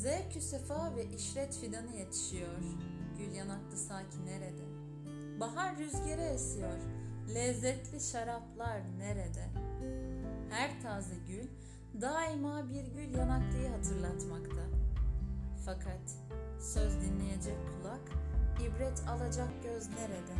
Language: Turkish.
Zevkü sefa ve işret fidanı yetişiyor. Gül yanaklı sakin nerede? Bahar rüzgarı esiyor. Lezzetli şaraplar nerede? Her taze gül daima bir gül yanaklıyı hatırlatmakta. Fakat söz dinleyecek kulak, ibret alacak göz nerede?